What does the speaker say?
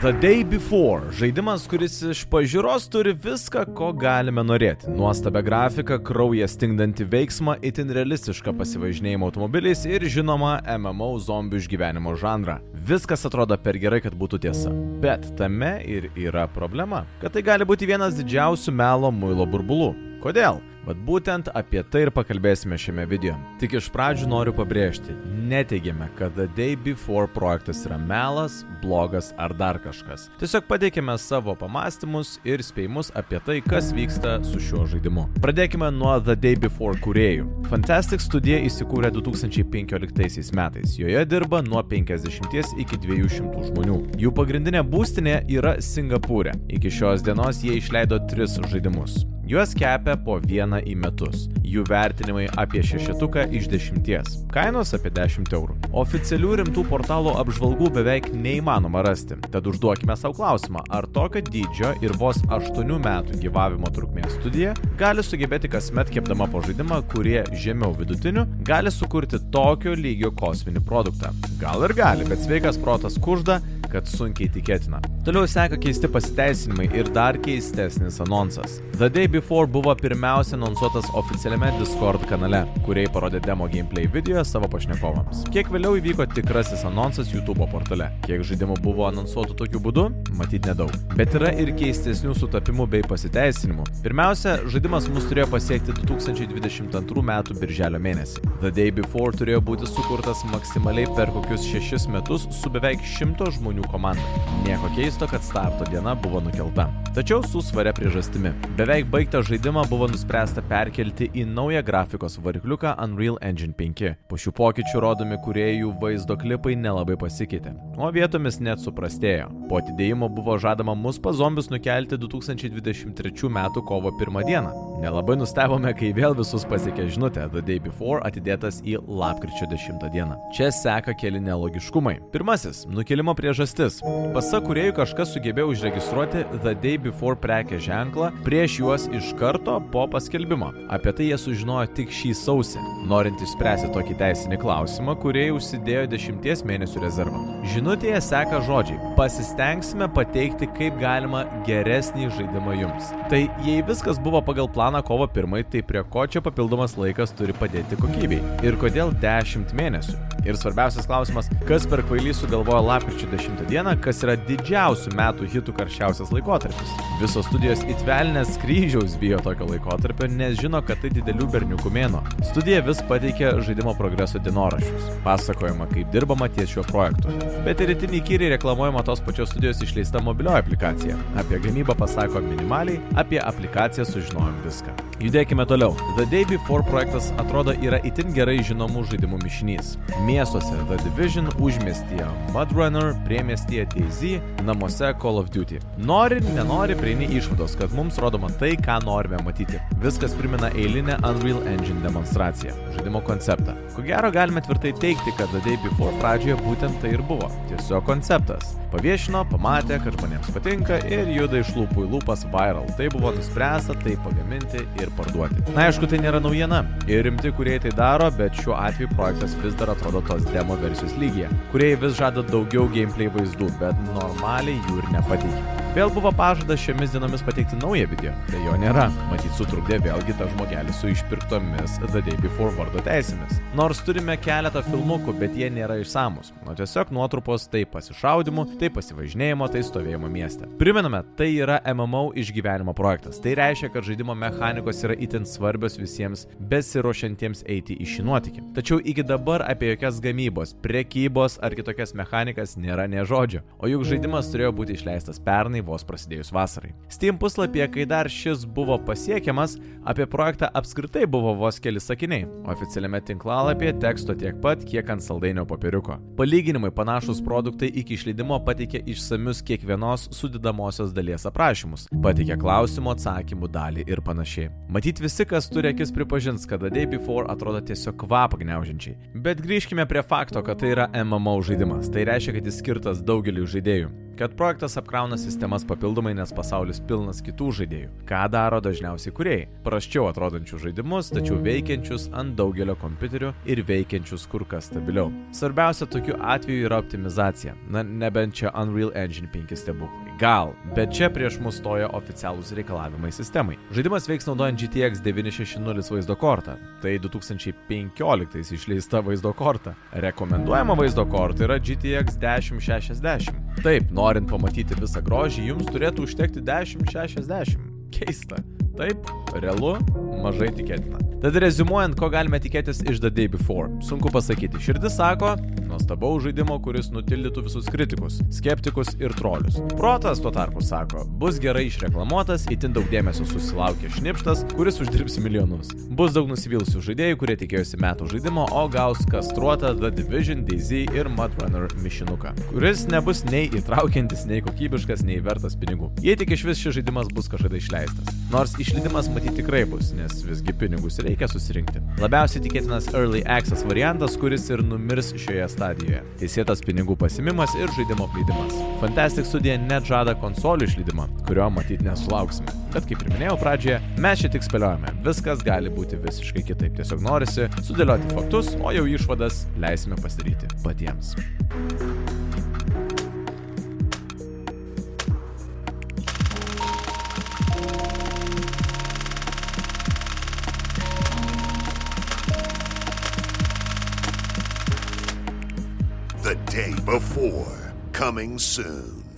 The Day Before - žaidimas, kuris iš pažiūros turi viską, ko galime norėti. Nuostabę grafiką, kraują stingdantį veiksmą, itin realistišką pasivažinėjimą automobiliais ir žinoma MMO zombių išgyvenimo žanrą. Viskas atrodo per gerai, kad būtų tiesa. Bet tame ir yra problema, kad tai gali būti vienas didžiausių melo muilo burbulų. Kodėl? Vat būtent apie tai ir pakalbėsime šiame video. Tik iš pradžių noriu pabrėžti, neteigiame, kad The Day Before projektas yra melas, blogas ar dar kažkas. Tiesiog pateikėme savo pamastymus ir spėjimus apie tai, kas vyksta su šiuo žaidimu. Pradėkime nuo The Day Before kuriejų. Fantastic Studio įsikūrė 2015 metais. Joje dirba nuo 50 iki 200 žmonių. Jų pagrindinė būstinė yra Singapūrė. Iki šios dienos jie išleido tris žaidimus. Juos kepia po vieną į metus. Jų vertinimai apie šešetuką iš dešimties. Kainos apie 10 eurų. Oficialių rimtų portalų apžvalgų beveik neįmanoma rasti. Tad užduokime savo klausimą, ar tokio dydžio ir vos 8 metų gyvavimo trukmės studija gali sugebėti kasmet kepdama po žaidimą, kurie žemiau vidutinių gali sukurti tokio lygio kosminį produktą. Gal ir gali, bet sveikas protas kužda, kad sunkiai tikėtina. Toliau seka keisti pasiteisinimai ir dar keistesnis anonsas. The Day Before buvo pirmiausia anonsuotas oficialiame Discord kanale, kuriai parodė demo gameplay video savo pašnekovams. Kiek vėliau įvyko tikrasis anonsas YouTube portale. Kiek žaidimų buvo anonsuotų tokiu būdu, matyt nedaug. Bet yra ir keistesnių sutapimų bei pasiteisinimų. Pirmiausia, žaidimas mus turėjo pasiekti 2022 m. birželio mėnesį. The Day Before turėjo būti sukurtas maksimaliai per kokius 6 metus su beveik 100 žmonių komanda. Nieko keisto, kad starto diena buvo nukelta. Tačiau su svaria priežastimi. Beveik baigtą žaidimą buvo nuspręsta perkelti į naują grafikos varikliuką Unreal Engine 5. Po šių pokyčių rodomi kuriejų vaizdo klipai nelabai pasikeitė, o vietomis net suprastėjo. Po atidėjimo buvo žadama mus pa zombius nukelti 2023 m. kovo 1 dieną. Nelabai nustebome, kai vėl visus pasiekė žinutė The Day Before atidėtas į lapkričio 10 dieną. Čia seka keli nelogiškumai. Pirmasis - nukelimo priežastis. Pasak kuriejų kažkas sugebėjo užregistruoti The Day Before prekės ženklą prieš juos iš karto po paskelbimo. Apie tai jie sužinojo tik šį sausį. Norint išspręsti tokį teisinį klausimą, kuriejai užsidėjo 10 mėnesių rezervą. Žinutėje seka žodžiai - pasistengsime pateikti kaip galima geresnį žaidimą jums. Tai jei viskas buvo pagal planą kovo 1, tai prie ko čia papildomas laikas turi padėti kokybei? Ir kodėl 10 mėnesių? Ir svarbiausias klausimas, kas per kvailį sugalvojo lapkričio 10 dieną, kas yra didžiausių metų hitų karščiausias laikotarpis. Visos studijos įtvelnės kryžiaus bijo tokio laikotarpio, nes žino, kad tai didelių berniukų mėno. Studija vis pateikia žaidimo progreso dienoraščius. Pasakojama, kaip dirbama ties šiuo projektu. Bet ir itin įkyriai reklamuojama tos pačios studijos išleista mobilioji aplikacija. Apie gamybą pasako minimaliai, apie aplikaciją sužinojom viską. Judėkime toliau. The Day Before projektas atrodo yra itin gerai žinomų žaidimų mišinys. Miestuose The Division, užmiestyje Mudrunner, priemestyje DayZ, namuose Call of Duty. Nori, nenori, prieini išvados, kad mums rodoma tai, ką norime matyti. Viskas primena eilinę Unreal Engine demonstraciją, žaidimo konceptą. Ko gero galime tvirtai teikti, kad The Day Before pradžioje būtent tai ir buvo. Tiesiog konceptas. Paviešino, pamatė, kad žmonėms patinka ir juda iš lūpų į lūpas viral. Tai buvo nuspręsta tai pagaminti ir parduoti. Na aišku, tai nėra naujiena. Ir rimti kurie tai daro, bet šiuo atveju projektas vis dar atrodo tos demo versijos lygyje. Kurie vis žada daugiau gameplay vaizdų, bet normaliai jų ir nepateikia. Vėl buvo pažadas šiomis dienomis pateikti naują video, tai jo nėra. Matyt, sutrukdė vėlgi tą žmogelį su išpirktomis The Day Before vardo teisėmis. Nors turime keletą filmukų, bet jie nėra išsamus. O tiesiog nuotrupos tai pasišaudimų, tai pasivažinėjimo, tai stovėjimo mieste. Priminame, tai yra MMO išgyvenimo projektas. Tai reiškia, kad žaidimo mechanikos yra itin svarbios visiems besiruošiantiems eiti į šį nuotykį. Tačiau iki dabar apie jokias gamybos, prekybos ar kitokias mechanikas nėra ne žodžio. O juk žaidimas turėjo būti išleistas pernai vos prasidėjus vasarai. Steam puslapyje, kai dar šis buvo pasiekiamas, apie projektą apskritai buvo vos keli sakiniai. Oficialiame tinklalapyje teksto tiek pat, kiek ant saldainio popieriuko. Palyginimai panašus produktai iki išleidimo pateikė išsamius kiekvienos sudedamosios dalies aprašymus, pateikė klausimų, atsakymų dalį ir panašiai. Matyt, visi, kas turi akis, pripažins, kad The Day Before atrodo tiesiog kvapą gniaužiančiai. Bet grįžkime prie fakto, kad tai yra MMO žaidimas. Tai reiškia, kad jis skirtas daugeliu žaidėjų. Kad projektas apkrauna sistemas papildomai, nes pasaulis pilnas kitų žaidėjų. Ką daro dažniausiai kuriejai? Prasčiau atrodančius žaidimus, tačiau veikiančius ant daugelio kompiuterių ir veikiančius kur kas stabiliau. Svarbiausia tokiu atveju yra optimizacija. Na, nebent čia Unreal Engine 5 stebuklai. Gal, bet čia prieš mus stoja oficialūs reikalavimai sistemai. Žaidimas veiks naudojant GTX 960 vaizdo kortą. Tai 2015 išleista vaizdo korta. Rekomenduojama vaizdo korta yra GTX 1060. Taip, norint pamatyti visą grožį, jums turėtų užtekti 1060. Keista. Taip, realu, mažai tikėtina. Tad rezumuojant, ko galime tikėtis iš The Day Before. Sunku pasakyti. Širdis sako, nuostabaus žaidimo, kuris nutildytų visus kritikus, skeptikus ir trolius. Protas tuo tarpu sako, bus gerai išreklamuotas, itin daug dėmesio susilaukė šnipštas, kuris uždirbs milijonus. Bus daug nusivylusių žaidėjų, kurie tikėjosi metų žaidimo, o gaus kastruotą The Division, DayZ ir Mudrunner mišinuką, kuris nebus nei įtraukiantis, nei kokybiškas, nei vertas pinigų. Jei tik iš vis šis žaidimas bus kažkada išleistas. Nors išleidimas matyti tikrai bus, nes visgi pinigus reikia reikia susirinkti. Labiausiai tikėtinas Early Access variantas, kuris ir numirs šioje stadijoje. Teisėtas pinigų pasimimas ir žaidimo apleidimas. Fantastic Studio net žada konsolių išleidimą, kurio matyti nesulauksime. Bet kaip ir minėjau pradžioje, mes čia tik spėliojame. Viskas gali būti visiškai kitaip. Tiesiog norisi sudėlioti faktus, o jau išvadas leisime pasidaryti patiems. Before, coming soon.